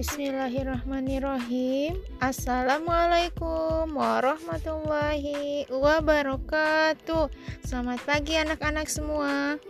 Bismillahirrahmanirrahim. Assalamualaikum warahmatullahi wabarakatuh. Selamat pagi anak-anak semua.